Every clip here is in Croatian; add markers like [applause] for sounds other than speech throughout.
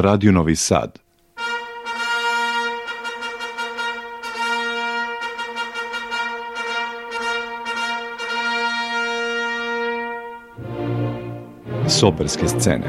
Radio Novi Sad. Soperske scene.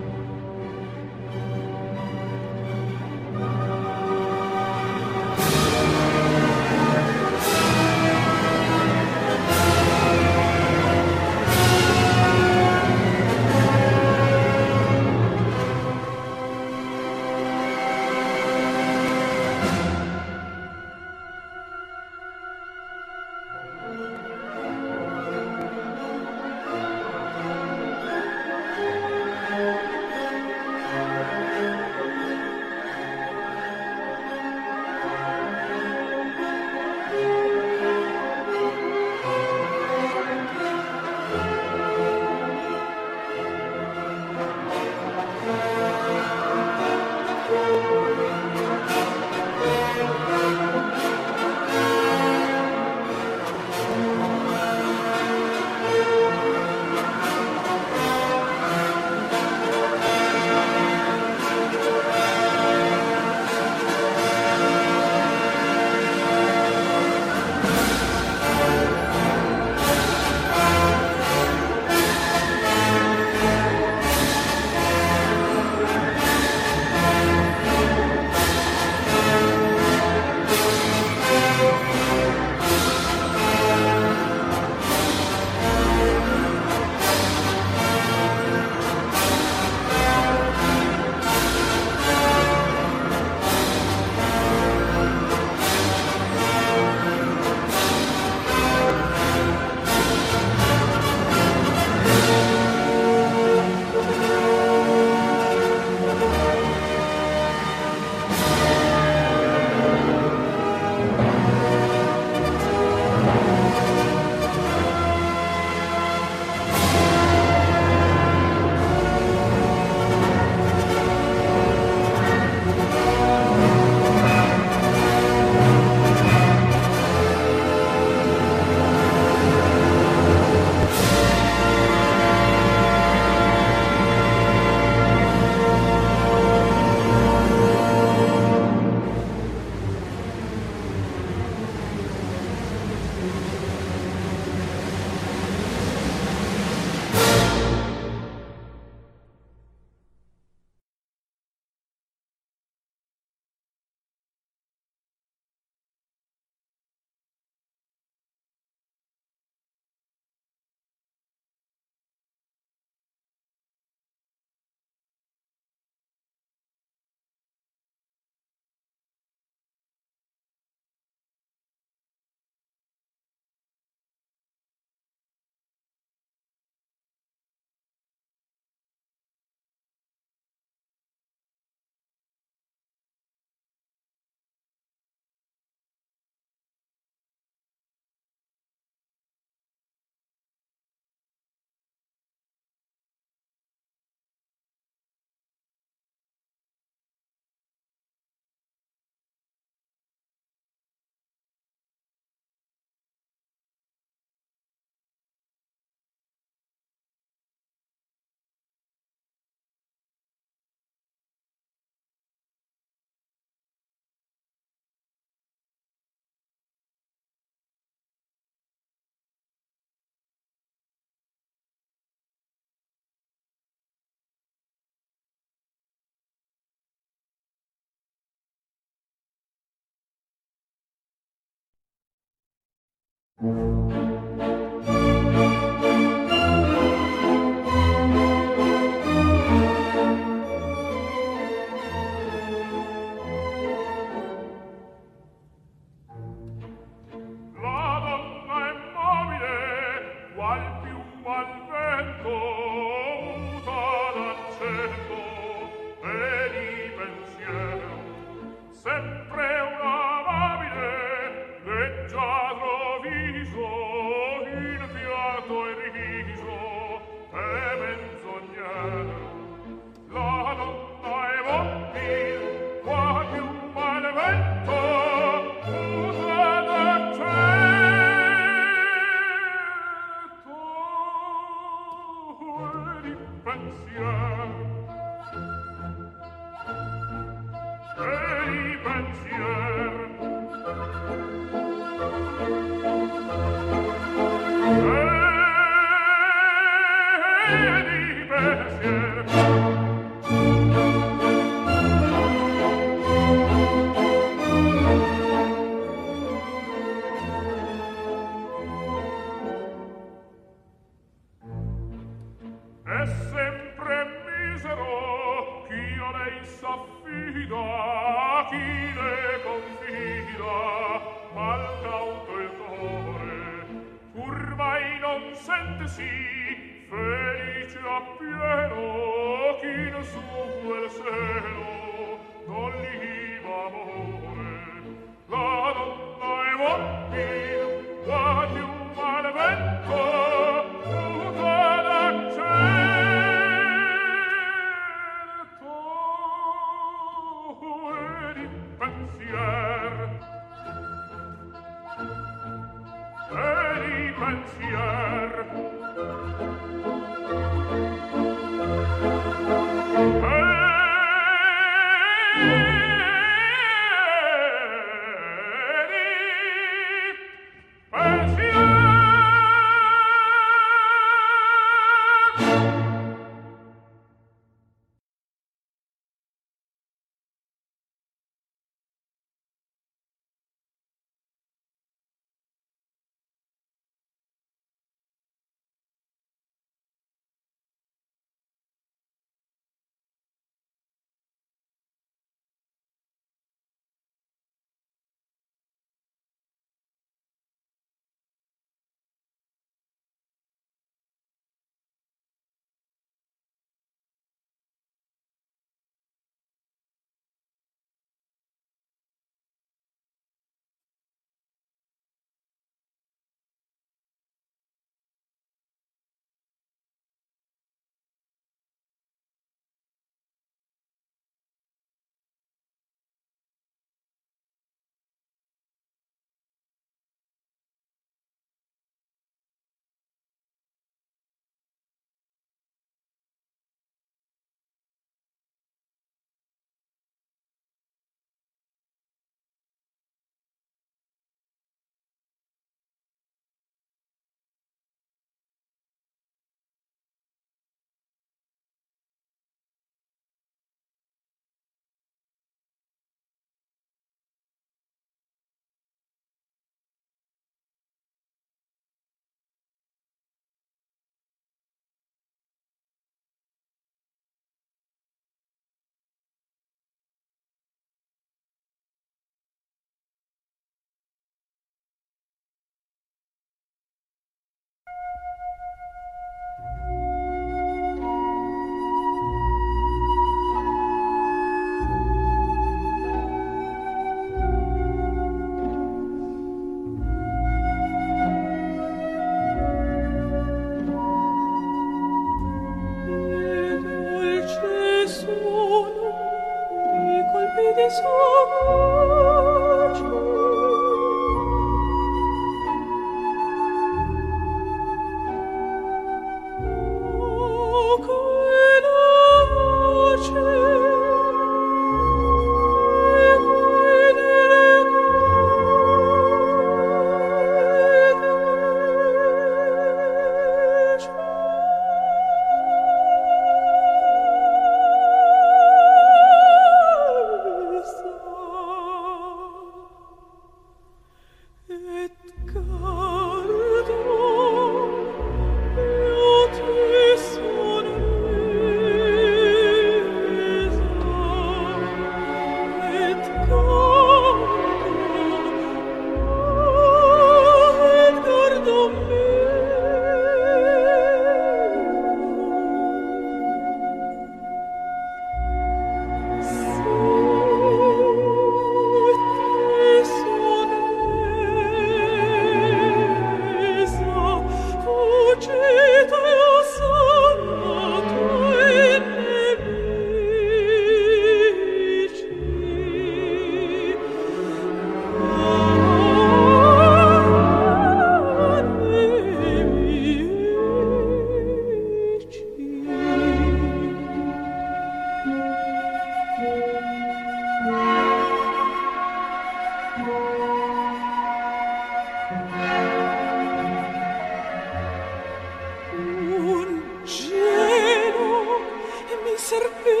serpente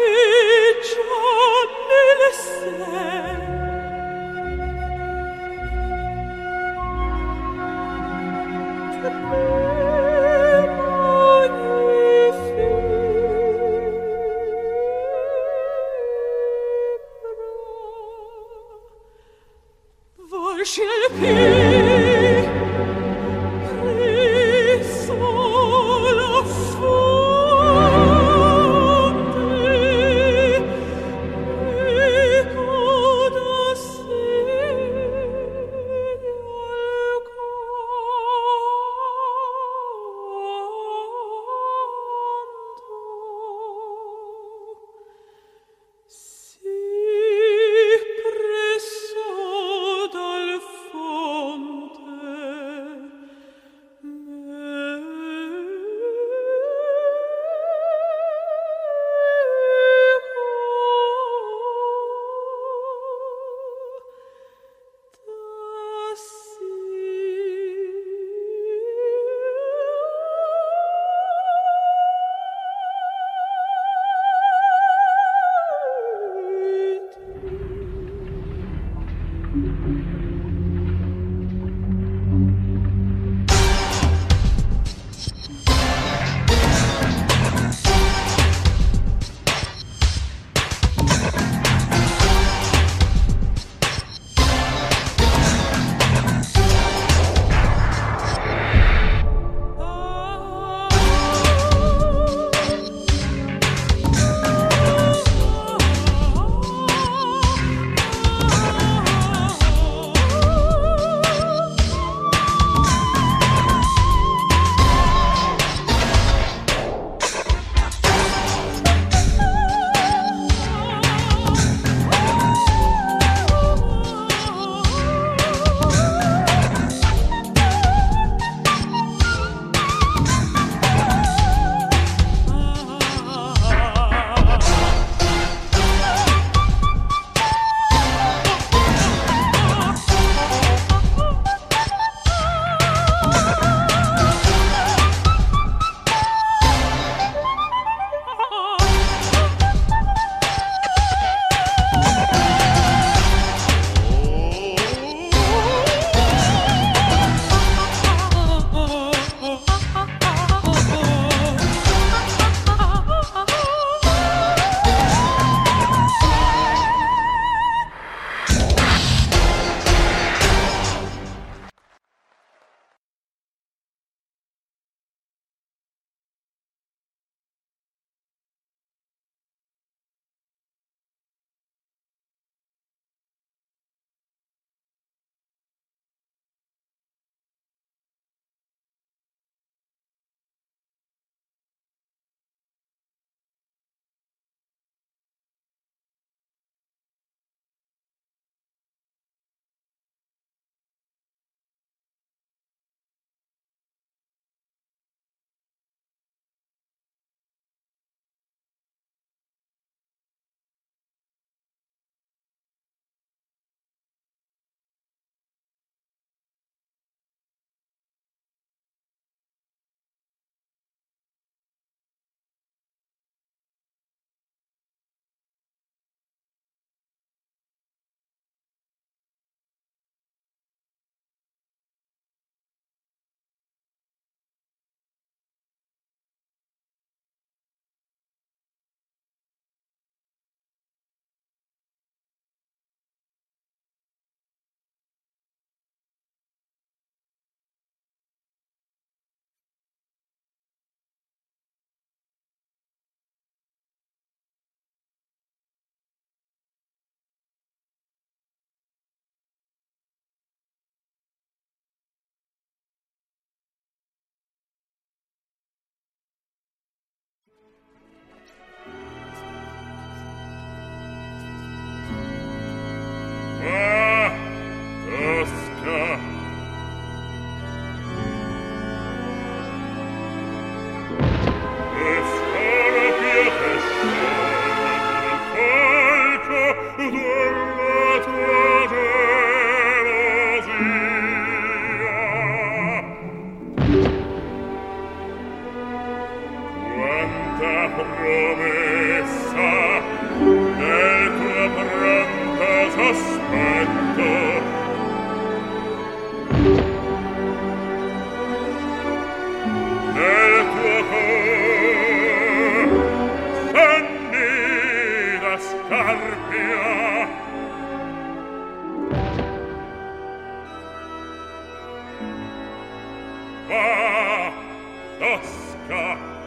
tosca.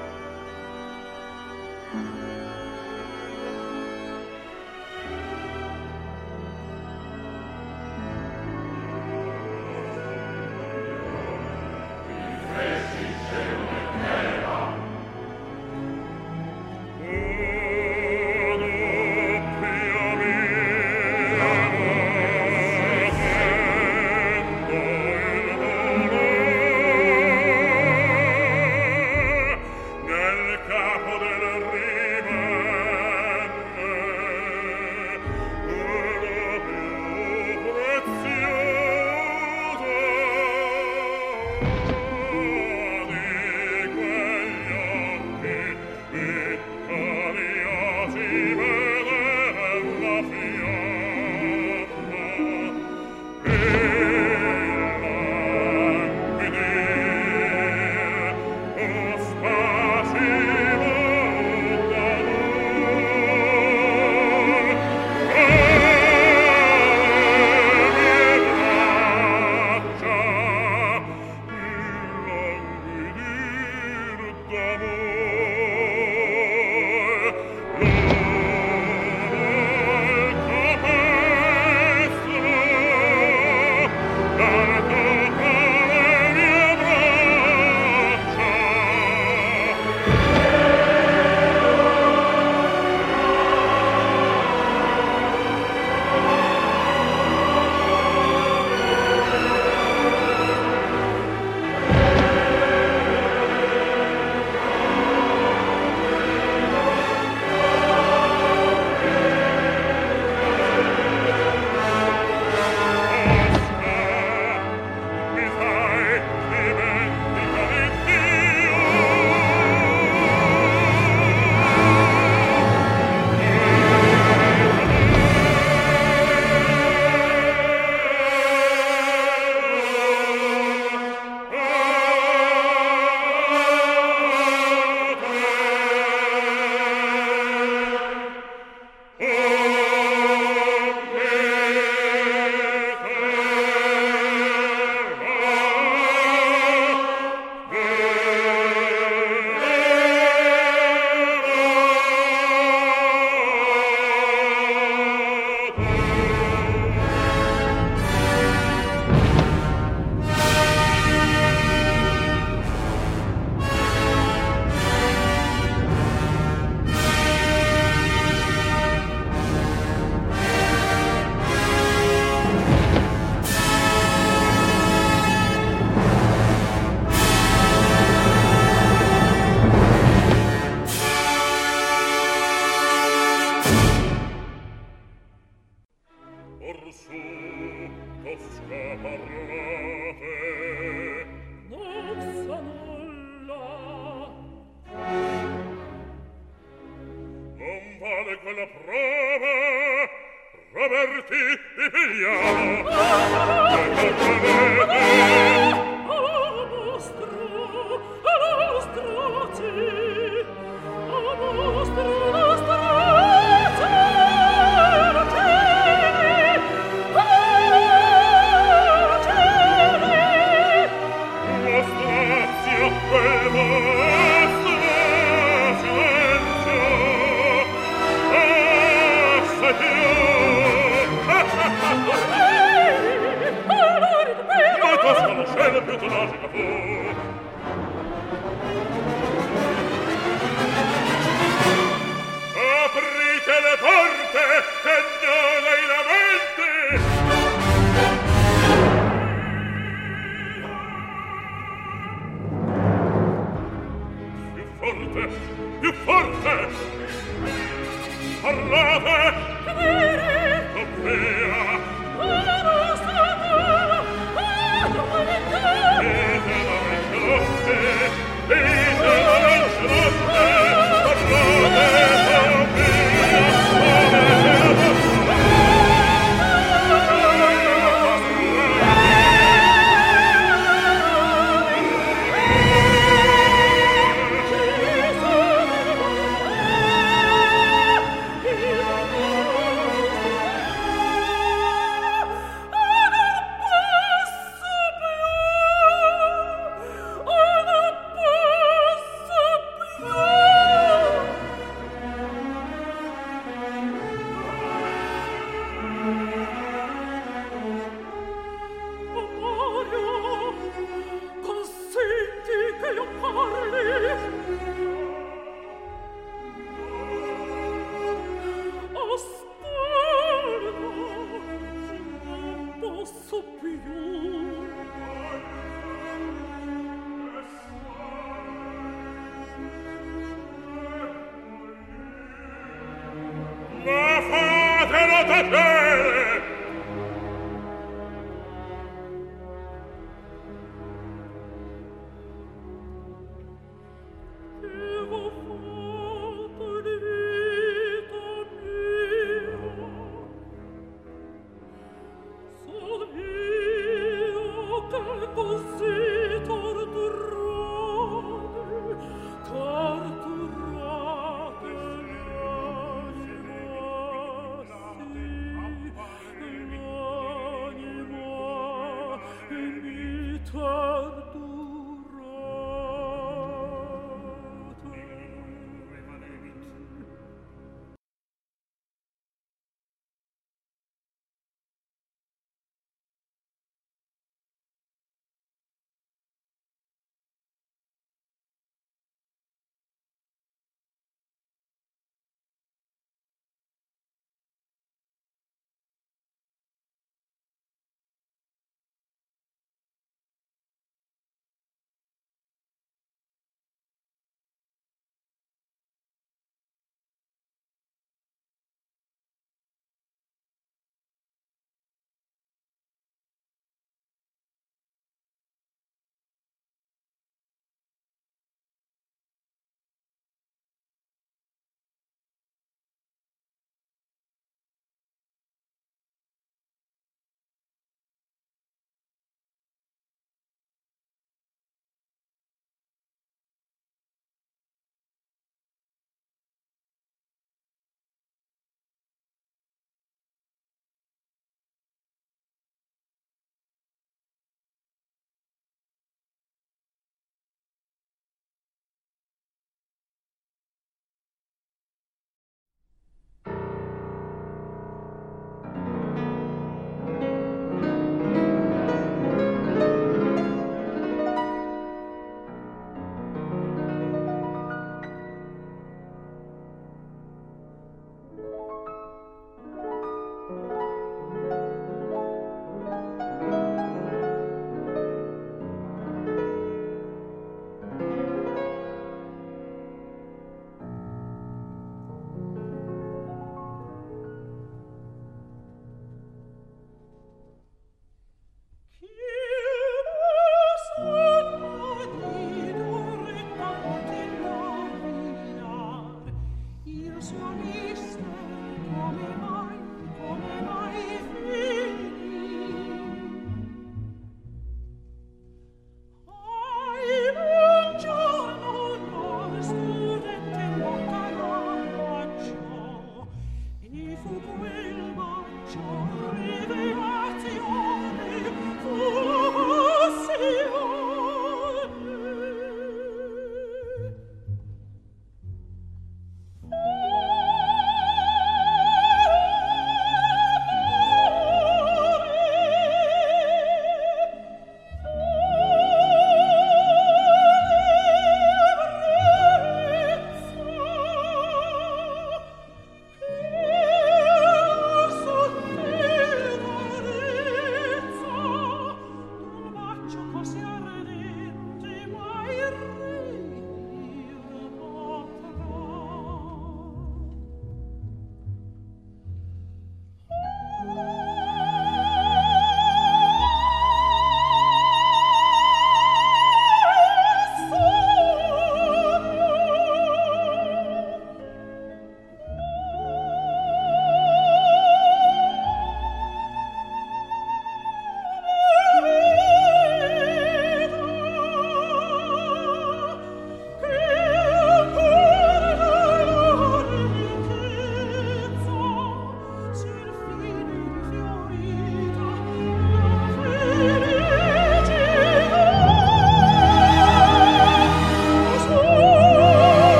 Maranatha!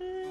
Mm. [laughs]